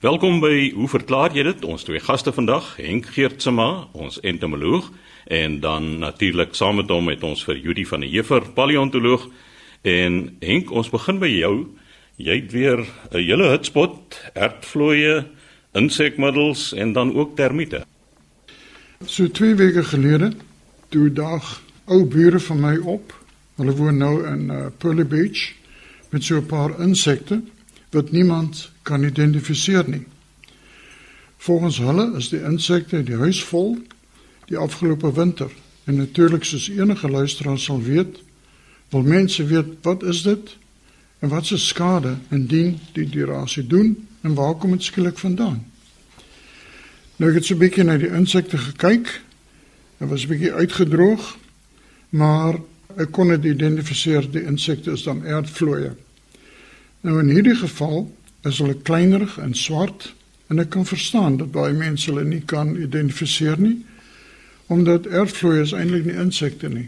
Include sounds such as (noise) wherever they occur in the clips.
Welkom by Hoe verklaar jy dit? Ons twee gaste vandag, Henk Geertsma, ons entomoloog, en dan natuurlik saam met hom het ons vir Judy van der Heever, paleontoloog. En Henk, ons begin by jou. Jy het weer 'n hele hotspot, aardvlooie, insekmiddels en dan ook termiete. So 2 weke gelede, toe dag ou bure van my op. Hulle woon nou in uh, Pearly Beach met so 'n paar insekte wat niemand kan identifiseer nie. Volgens hulle is die insekte die huis vol die afgelope winter en natuurlik soos enige luisteraar sal weet, wil mense weet wat is dit en wat se skade indien die durasie doen en waar kom dit skielik vandaan? Nou ek het so 'n bietjie na die insekte gekyk. Dit was 'n bietjie uitgedroog, maar ek kon dit identifiseer die insekte is dan aardvlooie. Nou in hierdie geval is hulle kleinerig en swart en ek kan verstaan dat baie mense hulle nie kan identifiseer nie omdat aardvloeie is eintlik nie insekte nie.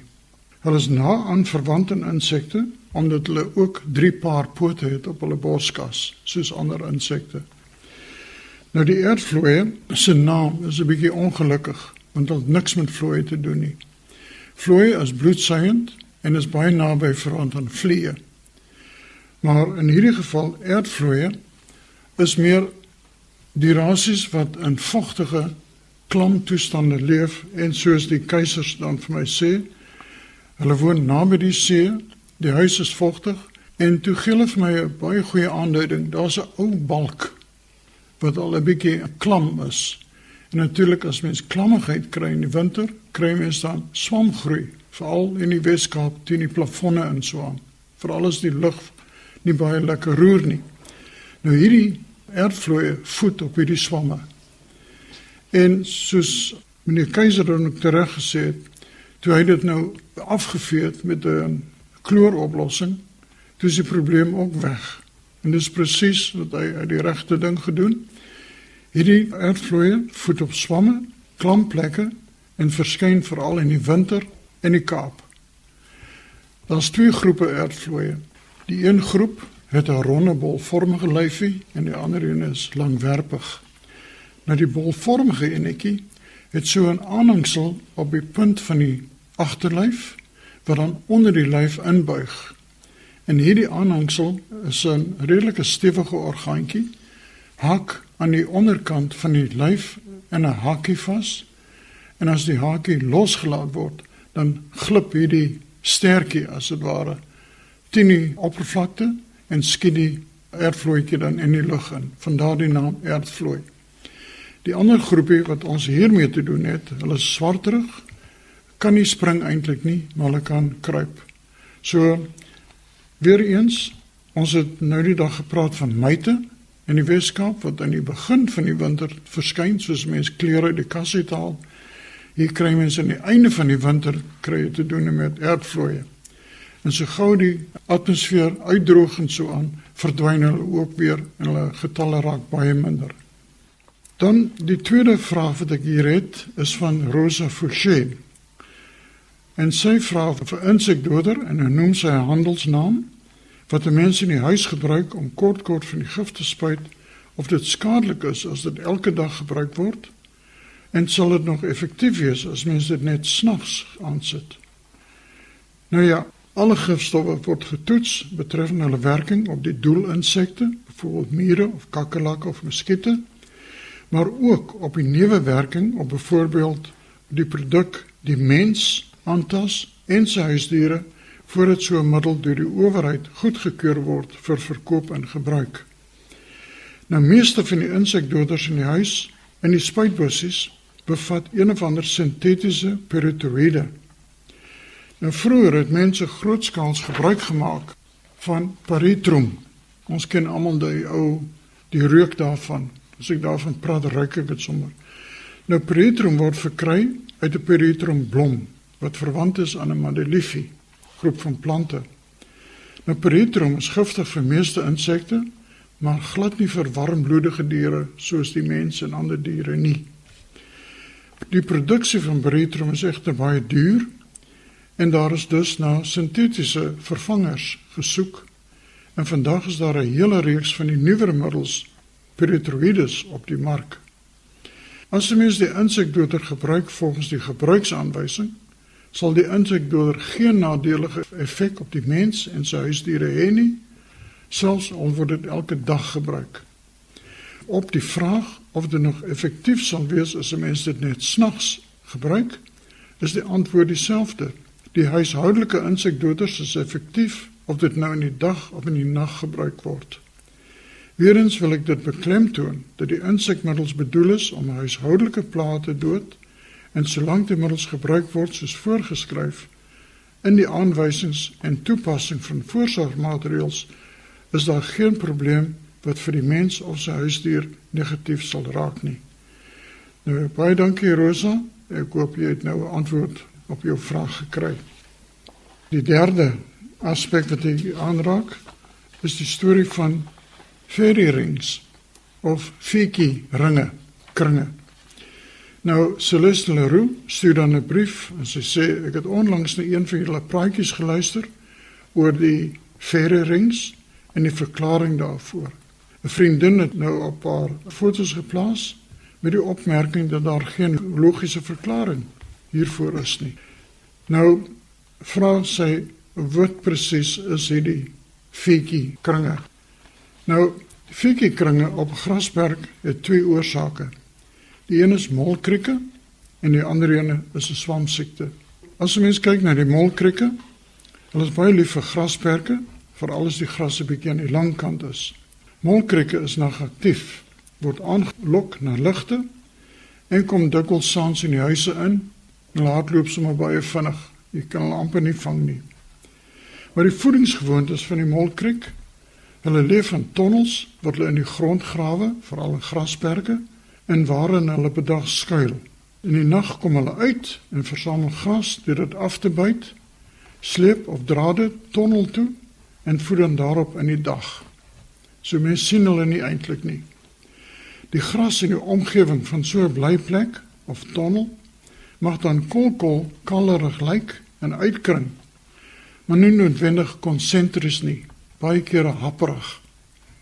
Hulle is na aan verwant aan insekte omdat hulle ook drie paar pote het op hulle borskas soos ander insekte. Nou die aardvloeie se naam is 'n bietjie ongelukkig want dit het niks met vloeie te doen nie. Vloeie is bloedsuigend en is baie naby verwant aan vliee. Maar in hierdie geval aardvloeie is meer die rasies wat in vogtige klam toestande leef en soos die keisers dan vir my sê, hulle woon naby die see, die huis is vogtig en toe gee hulle vir my 'n baie goeie aanduiding, daar's 'n ou balk wat al 'n bietjie klam is. En natuurlik as mens klammigheid kry in die winter, kry mens dan swamgroei, veral in die Weskaap teen die plafonne en so aan. Veral as die lug nie baie lekker roer nie. Nou hierdie aardvloeie voet op hierdie swamme. En soos meneer Keiser dan ook tereg gesê het, toe hy dit nou afgevee het met 'n klooroplossing, toe is die probleem ook weg. En dis presies wat hy uit die regte ding gedoen. Hierdie aardvloeie voet op swamme, klamplekke en verskyn veral in die winter in die Kaap. Daar's twee groepe aardvloeie. Die een groep het 'n ronde bolvormige lyfie en die ander een is langwerpig. Nou die bolvormige enetjie het so 'n aanhangsel op die punt van die agterlyf wat dan onder die lyf inbuig. En hierdie aanhangsel is 'n redelike stewige orgaantjie hak aan die onderkant van die lyf in 'n hakie vas. En as die hakie losgelaat word, dan glip hierdie stertjie as dit ware teen die oppervlakte en skiet die aardvloeitjie dan in die lug in. Vandaar die naam aardvloei. Die ander groepie wat ons hiermee te doen het, hulle is swarterig, kan nie spring eintlik nie, maar hulle kan kruip. So weer eens, ons het nou die dag gepraat van myte in die Weskaap wat aan die begin van die winter verskyn soos mense klere uit die kas uithaal. Hier kry mense aan die einde van die winter kry te doen met aardvloeie. En so gou die atmosfeer uitdroog en so aan, verdwyn hulle ook weer en hulle getalle raak baie minder. Dan die tweede vraag wat ek hier het, is van Rosa Fouché. En sy vra vir insekdoder en hy noem sy handelsnaam wat mense in die huis gebruik om kort kort van die gif te spuit of dit skadelik is as dit elke dag gebruik word en sal dit nog effektief wees as mense dit net snags aansit. Nou ja, Alle gifstowwe word getoets betreffende hulle werking op die doelinsekte, byvoorbeeld mure of kakkerlakke of muskiete, maar ook op die neewwerking op byvoorbeeld die produk die mens aantas en sy huisdiere voordat so 'n middel deur die owerheid goedgekeur word vir verkoop en gebruik. Nou meeste van die insekdoders in die huis en die spuitbussies bevat een of ander sintetiese pyrethroïde Nou vroeër het mense grootskaals gebruik gemaak van paritrum. Ons ken almal die ou die reuk daarvan. As ek daarvan praat, ruik ek dit sommer. Nou paritrum word verkry uit 'n paritrum blom wat verwant is aan 'n Madelifie groep van plante. Nou paritrum is giftig vir meeste insekte, maar glad nie vir warmbloedige diere soos die mens en ander diere nie. Die produksie van paritrum is egter baie duur En daar is dus na sintetiese vervangers gesoek. En vandag is daar 'n hele reeks van die nuwer middels pyrethroides op die mark. As jy mens die insekdoder gebruik volgens die gebruiksaanwysing, sal die insekdoder geen nadelige effek op die mens en sy huisdiere hê nie, selfs al word dit elke dag gebruik. Op die vraag of dit nog effektief sal wees as 'n mens dit net snags gebruik, is die antwoord dieselfde. Die huishoudelike insekdoders is effektief of dit nou in die dag of in die nag gebruik word. Weerens wil ek dit beklemtoon dat die insekmiddels bedoel is om huishoudelike plaae te dood en solank die middels gebruik word soos voorgeskryf in die aanwysings en toepassing van voorsorgmaatreëls is daar geen probleem wat vir die mens of sy huisdier negatief sal raak nie. Nou baie dankie Rosa. Ek hoop jy het nou 'n antwoord op jou vraag gekry. Die derde aspek wat ek aanraak is die storie van fairy rings of fiki ringe, kringe. Nou Celeste Leroux stuur dan 'n brief en sy sê ek het onlangs na een van julle praatjies geluister oor die fairy rings en die verklaring daarvoor. 'n Vriendin het nou op haar foto's geplaas met die opmerking dat daar geen logiese verklaring hiervoor is nie. Nou vra sy wat presies is hierdie fietjie kringe? Nou, fietjie kringe op grasberg het twee oorsake. Die een is molkrieke en die ander een is 'n swamsiekte. As 'n mens kyk na die molkrieke, hulle is baie lief vir grasperke, veral as die gras 'n bietjie aan die lang kant is. Molkrieke is nog aktief, word aangelok na ligte en kom dikwels saans in die huise in. Laat loop sommer baie vinnig. Jy kan hulle amper nie vang nie. Maar die voedingsgewoontes van die molkriek, hulle leef in tonnels wat hulle in die grond grawe, veral in grasperke, en waarin hulle bedag skuil. In die nag kom hulle uit en versamel gras deur dit af te byt, sleep of dra dit tonnel toe en voed dan daarop in die dag. So mens sien hulle nie eintlik nie. Die gras in die omgewing van so 'n blyplek of tonnel mag dan kolkol kalerig lyk en uitkring maar nie noodwendig konsentries nie, baie kere happerig.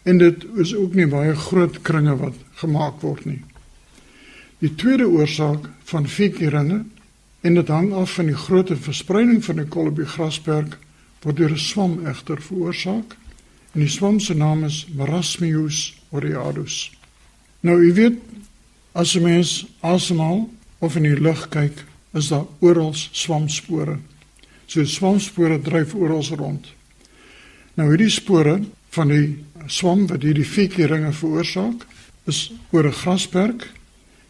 En dit is ook nie baie groot kringe wat gemaak word nie. Die tweede oorsaak van fikeringe en dit hang af van die grootte verspreiding van die kolibie grasperk word deur 'n swam egter veroorsaak. En die swam se naam is Marasmius oreadus. Nou u weet as 'n mens asemhaal of in die lug kyk, is daar oral swamspore. So swamspore dryf oral rond. Nou hierdie spore van die swam wat hierdie fikeringe veroorsaak, is oor 'n grasperk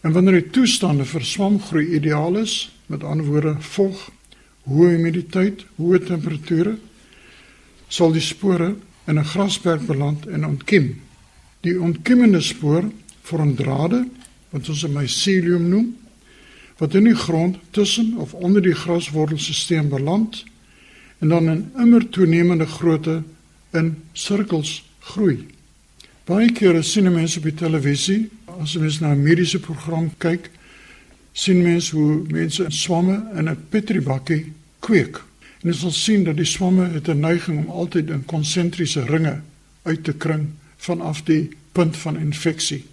en wanneer die toestande vir swamgroei ideaal is, met ander woorde vog, hoë humiditeit, hoë temperature, sal die spore in 'n grasperk beland en ontkiem. Die ontkiemende spoor vorm drade wat ons 'n mycelium noem wat in die grond tussen of onder die graswortelstelsel beland en dan in immer toenemende grootte in sirkels groei. Baie kere sien mense op die televisie, as mens na 'n mediese program kyk, sien mense hoe mense swamme in 'n petribakkie kweek. En jy sal sien dat die swamme het 'n neiging om altyd in konsentriese ringe uit te kring vanaf die punt van infeksie.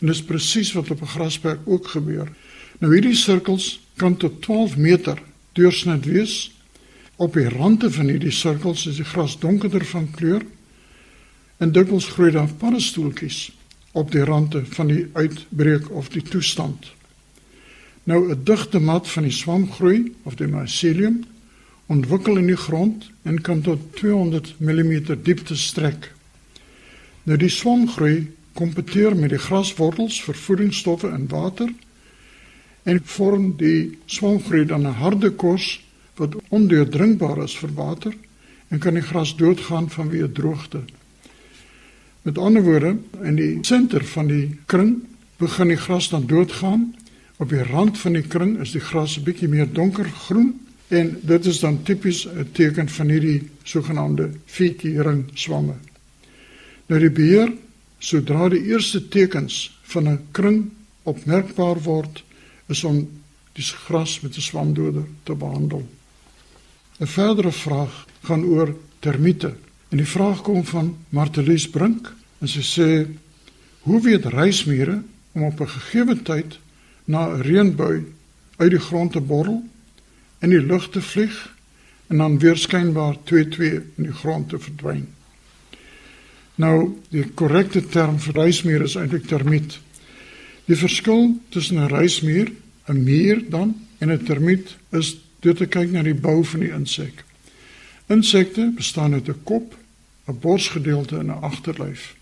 En dis presies wat op 'n grasperk ook gebeur. Nou hierdie sirkels kan tot 12 meter deursnit wees. Op die rande van hierdie sirkels is die gras donkerder van kleur en dikwels groei daar paddestoeltjies op die rande van die uitbreek of die toestand. Nou 'n digte mat van die swamgroei of die mycelium ontwikkel in die grond en kan tot 200 mm diepte strek. Nou die swamgroei kompeteer met die graswortels vir voedingsstowwe en water en vorm die swamgroei dan 'n harde kos wat ondeurdrinkbaar is vir water en kan die gras doodgaan vanweë droogte. Met ander woorde, in die senter van die kring begin die gras dan doodgaan. Op die rand van die kring is die gras 'n bietjie meer donkergroen en dit is dan tipies 'n teken van hierdie sogenaamde fietjie-ring swamme. Nou die beheer, sodra die eerste tekens van 'n kring opmerkbaar word, is om die gras met 'n swamdoder te behandel. 'n Verdere vraag gaan oor termiete. En die vraag kom van Martelies Brink en sy sê: hoe weet reismure om op 'n gegeewe tyd na 'n reënbui uit die grond te borrel in die lug te vlieg en dan weer skynbaar 2-2 in die grond te verdwyn. Nou, die korrekte term vir reismuur is eintlik termiet. Die verskil tussen 'n reismuur, 'n muur dan en 'n termiet is deur te kyk na die bou van die insek. Insekte bestaan uit 'n kop, 'n borsgedeelte en 'n agterlyf.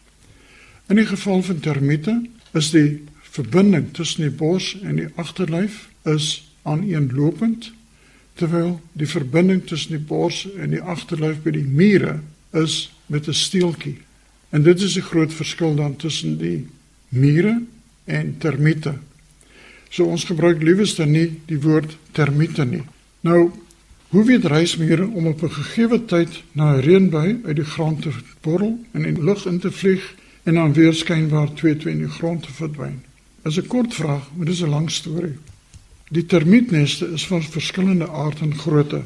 In die geval van termiete is die verbinding tussen die bors en die agterlyf is aaneenlopend terwyl die verbinding tussen die bors en die agterlyf by die mure is met 'n steeltjie. En dit is die groot verskil dan tussen die mure en termiete. So ons gebruik lieweste nie die woord termiete nie. Nou Hoe weet reismure om op 'n gegeewe tyd na 'n reënbui uit die grond te borrel en in lug in te vlieg en dan weer skynbaar 2-2 in die grond te verdwyn? Is 'n kort vraag, maar dis 'n lang storie. Die termietneste is van verskillende aard en grootte.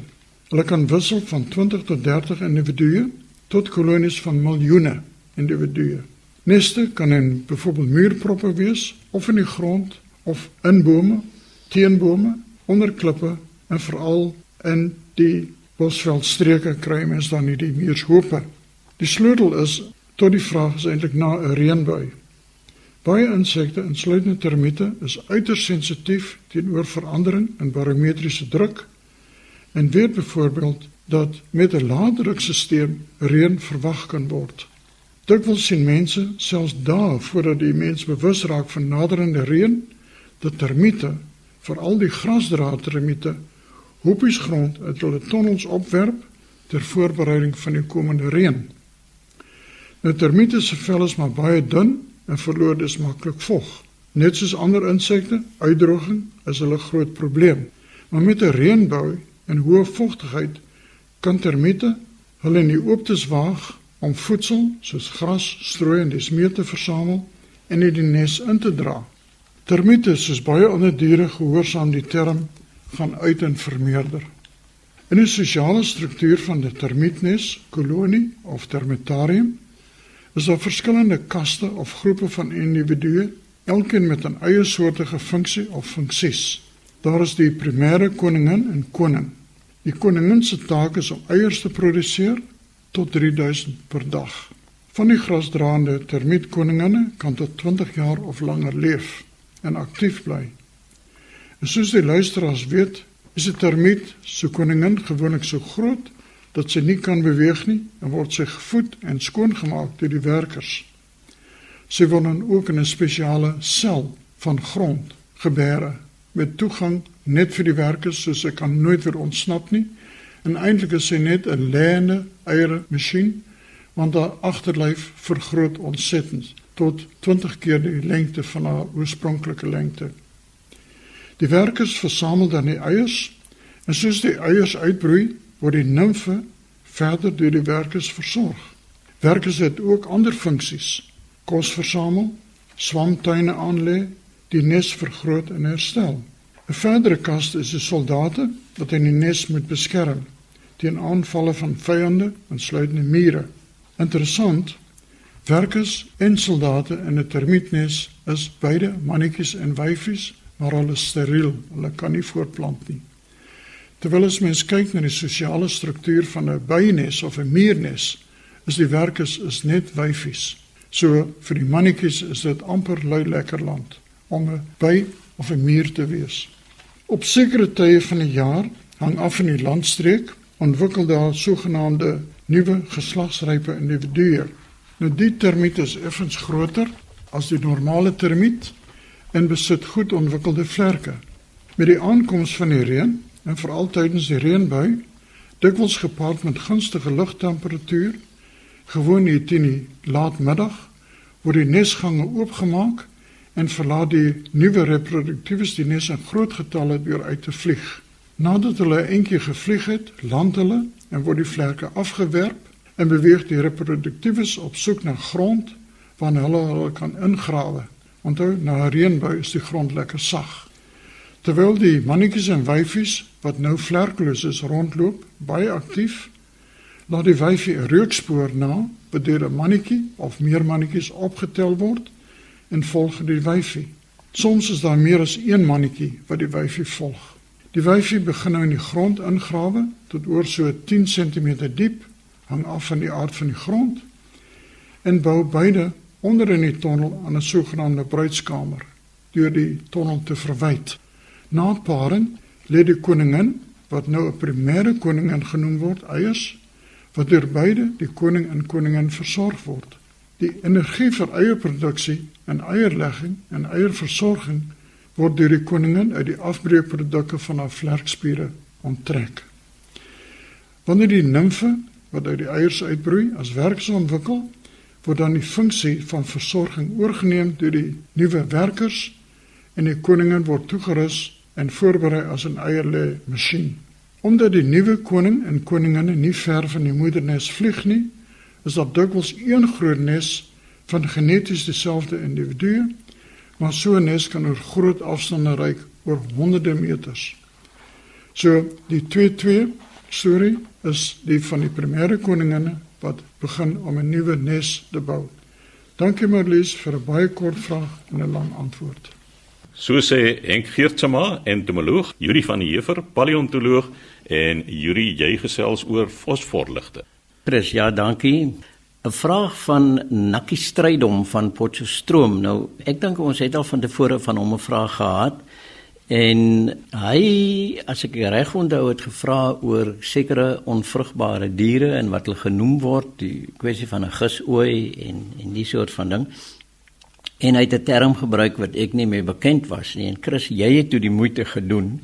Hulle kan wissel van 20 tot 30 individue tot kolonies van miljoene individue. Neste kan in byvoorbeeld muurproppe wees of in die grond of in bome, teen bome, onder klippe en veral in die bosveldstreke kry mens dan nie die muurshope. Die sleutel is tot die vraag is eintlik na 'n reënbui. Baie insekte, insluitende termiete, is uiters sensitief teenoor verandering in barometriese druk en weet byvoorbeeld dat met 'n lae drukstelsel reën verwag kan word. Dikwels sien mense selfs dae voordat die mens bewus raak van naderende reën, dat termiete, veral die grasdraad termiete, hoopies grond uit hulle tonnels opwerp ter voorbereiding van die komende reën. Nou termiete se vel is maar baie dun en verloor dus maklik vog. Net soos ander insekte, uitdroging is hulle groot probleem. Maar met 'n reënbou en hoë vogtigheid kan termiete hulle in die ooptes waag om voedsel soos gras, strooi en dis meer te versamel en in die nes in te dra. Termiete soos baie ander diere gehoorsaam die term gaan uit en vermeerder. In 'n sosiale struktuur van 'n termietnes, kolonie of termitarium is daar verskillende kaste of groepe van individue, elkeen met 'n eie soortige funksie of funksies. Daar is die primêre koningin en koning. Die koningin se taak is om eiers te produseer tot 3000 per dag. Van die grasdraande termietkoninginne kan tot 20 jaar of langer leef en aktief bly. En soos die luisteraars weet, is 'n termiet se koningin gewoonlik so groot dat sy nie kan beweeg nie en word sy gevoed en skoongemaak deur die werkers. Sy word dan ook in 'n spesiale sel van grond gebeere met toegang net vir die werkers so sy kan nooit weer ontsnap nie. En eintlik is sy net 'n lêende eiere masjien want haar agterlyf vergroot ontsettend tot 20 keer die lengte van haar oorspronklike lengte. Die werkers versamel dan die eiers en soos die eiers uitbroei, word die nimfe verder deur die werkers versorg. Werkers het ook ander funksies: kos versamel, swamtuine aanlê, die nes vergroot en herstel. 'n Verdere kas is die soldate wat in die nes moet beskerm teen aanvalle van vyande, insluitende mure. Interessant, werkers en soldate in 'n termietnes is beide mannetjies en wyfies maar hulle is steriel, hulle kan nie voortplant nie. Terwyl as mens kyk na die sosiale struktuur van 'n bynes of 'n muurnes, is die werkers is net wyfies. So vir die mannetjies is dit amper lui lekker land om 'n by of 'n muur te wees. Op sekere tye van die jaar hang af in die landstreek ontwikkel daar sogenaamde nuwe geslagsrype individue. Nou die termiet is effens groter as die normale termiet en besit goed ontwikkelde vlerke. Met die aankoms van die reën en veral tydens die reënbui, dikwels gepaard met gunstige lugtemperatuur, gewoon hier teen die laatmiddag, word die nesgange oopgemaak en verlaat die nuwe reproduktiewes die nes in groot getalle deur uit te vlieg. Nadat hulle eentjie gevlieg het, land hulle en word die vlerke afgewerp en beweeg die reproduktiewes op soek na grond waar hulle hulle kan ingrawe. Onthou, na 'n reënbui is die grond lekker sag. Terwyl die mannetjies en wyfies wat nou vlerkloos is rondloop, baie aktief, laat die wyfie 'n rookspoor na, bedoel 'n mannetjie of meer mannetjies opgetel word en volg die wyfie. Soms is daar meer as een mannetjie wat die wyfie volg. Die wyfie begin nou in die grond ingrawe tot oor so 10 cm diep, hang af van die aard van die grond en bou beide onder in die tonnel aan 'n sogenaamde bruidskamer deur die tonnel te verwyd. Na paring lê die koningin wat nou 'n primêre koningin genoem word, eiers wat deur beide die koning en koningin versorg word. Die energie vir eierproduksie en eierlegging en eierversorging word deur die koningin uit die afbreekprodukte van haar vlerkspiere onttrek. Wanneer die nimfe wat uit die eiers uitbroei as werkers ontwikkel, word dan die funksie van versorging oorgeneem deur die nuwe werkers en die koningin word toegerus en voorberei as 'n eierlê masjien. Omdat die nuwe koning en koninginne nie ver van die moedernes vlieg nie, is daar dikwels een groot nes van geneties dieselfde individue, maar so 'n nes kan oor groot afstande reik oor honderde meters. So die 22 storie is die van die primêre koninginne wat begin om 'n nuwe nes te bou. Dankie Marlies vir 'n baie kort vraag en 'n lang antwoord. So sê Henk Geertsma, entomoloog, Yuri van die Heever, paleontoloog en Yuri jy gesels oor fosforligte. Chris, ja, dankie. 'n Vraag van Nakkie Strydom van Potchefstroom. Nou, ek dink ons het al van tevore van hom 'n vraag gehad. En hy, as ek reg onthou, het gevra oor sekere onvrugbare diere en wat hulle genoem word, die kwessie van 'n gisooi en en die soort van ding. En hy het 'n term gebruik wat ek nie meer bekend was nie. En Chris, jy het toe die moeite gedoen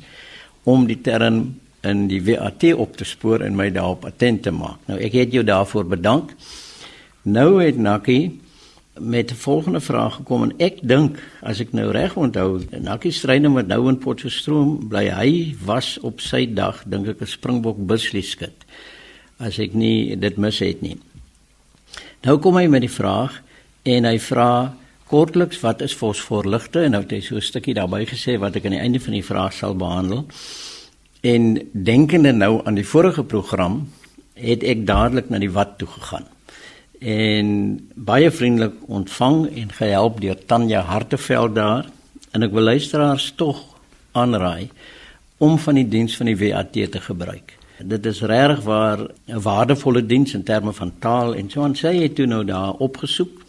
om die term in die WAT op te spoor en my daarop attent te maak. Nou ek het jou daarvoor bedank. Nou het Nakkie met 'n volgende vraag gekom en ek dink as ek nou reg onthou, Nakkie Strydom wat nou in Potchefstroom bly, hy was op sy dag dink ek 'n Springbok buslieskit. As ek nie dit mis het nie. Nou kom hy met die vraag en hy vra kortliks wat is fosforligte en nou het hy so 'n stukkie daarbey gesê wat ek aan die einde van die vraag sal behandel. En denkende nou aan die vorige program, het ek dadelik na die wat toe gegaan. En baie vriendelik ontvang en gehelp deur Tanya Harteveld daar en ek wil luisteraars tog aanraai om van die diens van die WAT te gebruik. Dit is regtig waar 'n waardevolle diens in terme van taal en so aan sê jy toe nou daar opgesoek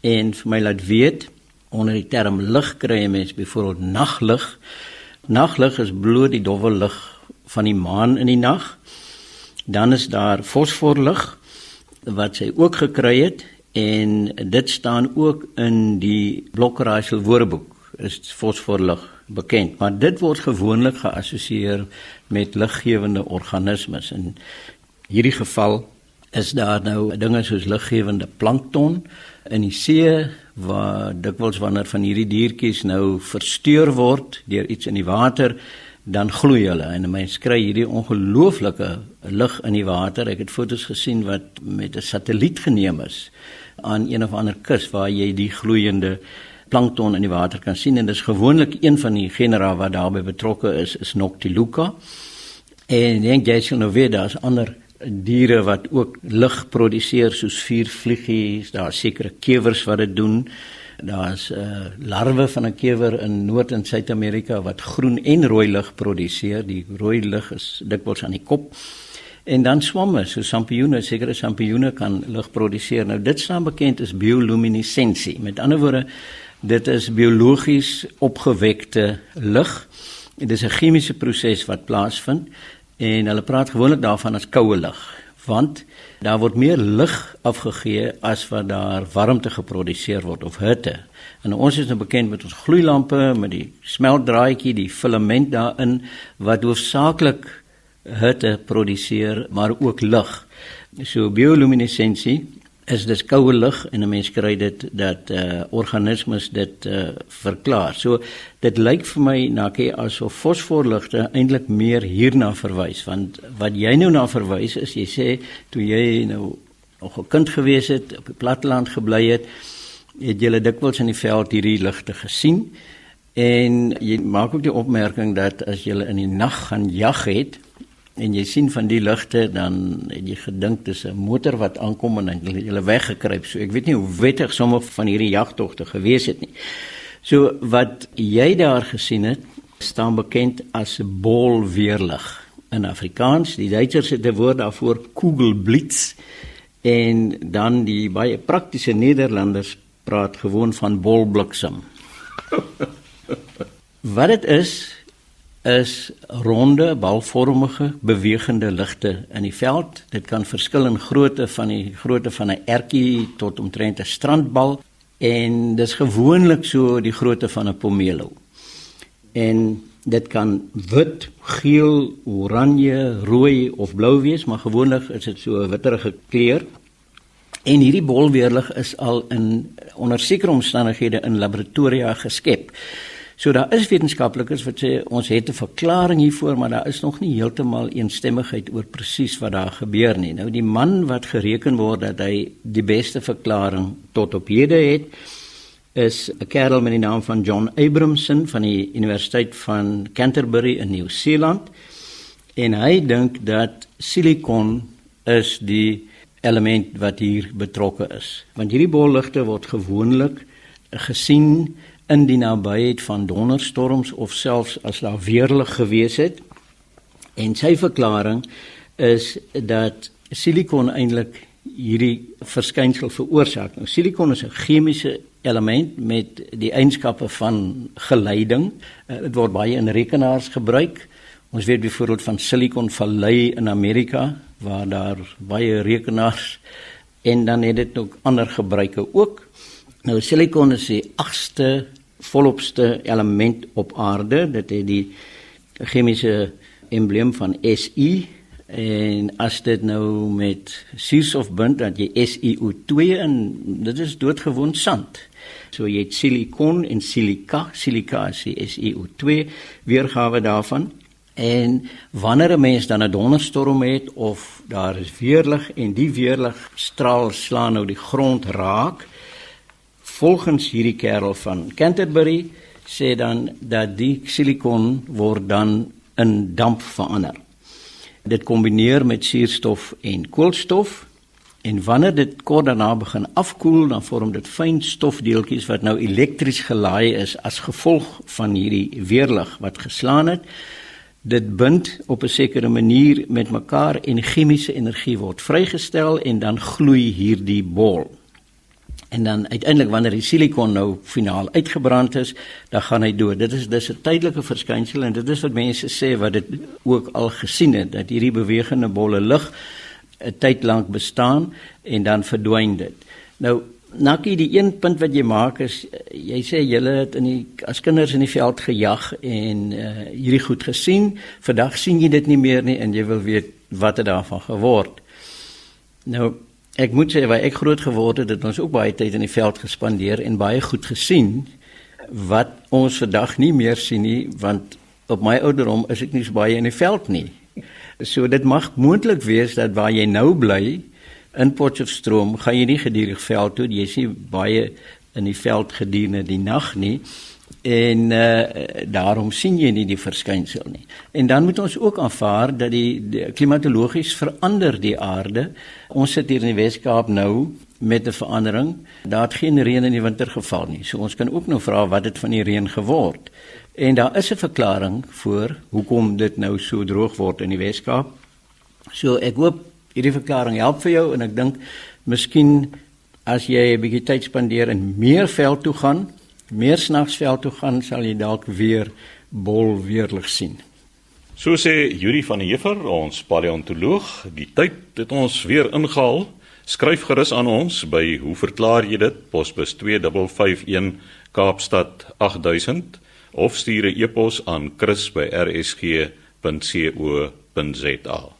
en vir my laat weet onder die term lig kry jy mens byvoorbeeld naglig. Naglig is bloot die dowwe lig van die maan in die nag. Dan is daar fosforlig wat sy ook gekry het en dit staan ook in die Blokraaisel Woordeboek is fosforlig bekend, maar dit word gewoonlik geassosieer met liggewende organismes. In hierdie geval is daar nou dinge soos liggewende plankton in die see waar dikwels wanneer van hierdie diertjies nou versteur word deur iets in die water dan gloei hulle en mense kry hierdie ongelooflike lig in die water. Ek het foto's gesien wat met 'n satelliet geneem is aan een of ander kus waar jy die gloeiende plankton in die water kan sien en dis gewoonlik een van die genera wat daarbey betrokke is is Noctiluca. En dink jy sien nou weer daar's ander diere wat ook lig produseer soos vuurvliegies, daar sekere kewers wat dit doen. Daar's 'n uh, larwe van 'n kewer in Noord- en Suid-Amerika wat groen en rooi lig produseer. Die rooi lig is dikwels aan die kop. En dan swamme, so sampioene, sekere sampioene kan lig produseer. Nou dit staan bekend as bioluminessensie. Met ander woorde, dit is biologies opgewekte lig. Dit is 'n chemiese proses wat plaasvind en hulle praat gewoonlik daarvan as koue lig, want daar word meer lig afgegee as wat daar warmte geproduseer word of hitte. En ons is nou bekend met ons gloeilampe met die smeltdraadjie, die filament daarin wat hoofsaaklik hitte produseer, maar ook lig. So bioluminessensie is dis koue lig en 'n mens kry dit dat uh organismes dit uh verklaar. So dit lyk vir my nakie asof fosforligte eintlik meer hierna verwys want wat jy nou na verwys is jy sê toe jy nou nog 'n kind gewees het op die platteland gebly het het jy dikwels in die veld hierdie ligte gesien en jy maak ook die opmerking dat as jy in die nag gaan jag het en jy sien van die ligte dan het jy gedink dis 'n motor wat aankom en hulle weggekruip. So ek weet nie hoe wettig sommer van hierdie jagtogte gewees het nie. So wat jy daar gesien het, staan bekend as 'n bolweerlig in Afrikaans. Die Duitsers het 'n woord daarvoor Kugelblitz en dan die baie praktiese Nederlanders praat gewoon van bolbliksem. (laughs) Wat dit is is ronde balvormige bewegende ligte in die veld. Dit kan verskil in grootte van die grootte van 'n ertjie tot omtrent 'n strandbal en dis gewoonlik so die grootte van 'n pomelo. En dit kan wit, geel, oranje, rooi of blou wees, maar gewoonlik is dit so 'n witterige kleur. En hierdie bolweerlig is al in onder sekere omstandighede in laboratoria geskep. So daar is wetenskaplikes wat sê ons het 'n verklaring hiervoor, maar daar is nog nie heeltemal eensstemmigheid oor presies wat daar gebeur nie. Nou die man wat gereken word dat hy die beste verklaring tot op hede het, is 'n kerel met die naam van John Abramson van die Universiteit van Canterbury in Nieu-Seeland. En hy dink dat silikon is die element wat hier betrokke is. Want hierdie bolligte word gewoonlik gesien in die nabyheid van donderstorms of selfs as daar weerlig gewees het. En sy verklaring is dat silikon eintlik hierdie verskynsel veroorsaak. Nou silikon is 'n chemiese element met die eienskappe van geleiding. Uh, dit word baie in rekenaars gebruik. Ons weet byvoorbeeld van Silicon Valley in Amerika waar daar baie rekenaars en dan het dit ook ander gebruike ook. Nou silikon is die agste volopste element op aarde. Dit het die chemiese embleem van Si en as dit nou met suurstof bind dat jy SiO2 in dit is doodgewoon sand. So jy het silikon en silika, silika is die SiO2 weergawe daarvan. En wanneer 'n mens dan 'n donderstorm het of daar is weerlig en die weerlig straal slaan nou die grond raak, volgens hierdie kerel van Canterbury sê dan dat die silikon word dan in damp verander. Dit kombineer met suurstof en koolstof en wanneer dit kort daarna begin afkoel dan vorm dit fyn stofdeeltjies wat nou elektries gelaai is as gevolg van hierdie weerlig wat geslaan het. Dit bind op 'n sekere manier met mekaar en chemiese energie word vrygestel en dan gloei hierdie bol. En dan uiteindelik wanneer die silikon nou finaal uitgebrand is, dan gaan hy dood. Dit is dis 'n tydelike verskynsel en dit is wat mense sê wat dit ook al gesien het dat hierdie bewegende bolle lig 'n tyd lank bestaan en dan verdwyn dit. Nou Nakkie die een punt wat jy maak is jy sê julle het in die as kinders in die veld gejag en uh, hierdie goed gesien. Vandag sien jy dit nie meer nie en jy wil weet wat het daarvan geword. Nou Ek moet sê waar ek groot geword het, het ons ook baie tyd in die veld gespandeer en baie goed gesien wat ons vandag nie meer sien nie want op my ouderdom is ek nie so baie in die veld nie. So dit mag moontlik wees dat waar jy nou bly in Potchefstroom, gaan jy nie gedurig veld toe, jy sien baie in die veld gedurende die nag nie en uh, daarom sien jy nie die verskynsel nie. En dan moet ons ook aanvaar dat die, die klimatologies verander die aarde. Ons sit hier in die Weskaap nou met 'n verandering. Daar het geen reën in die winter geval nie. So ons kan ook nou vra wat het van die reën geword. En daar is 'n verklaring vir hoekom dit nou so droog word in die Weskaap. So ek hoop hierdie verklaring help vir jou en ek dink miskien as jy 'n bietjie tyd spandeer en meer veld toe gaan meer snagsveld toe gaan sal jy dalk weer bol weerlig sien. So sê Yuri van der Heever, ons paleontoloog, die tyd het ons weer ingehaal. Skryf gerus aan ons by hoe verklaar jy dit? Posbus 2551 Kaapstad 8000 of stuur 'n e-pos aan chris@rsg.co.za.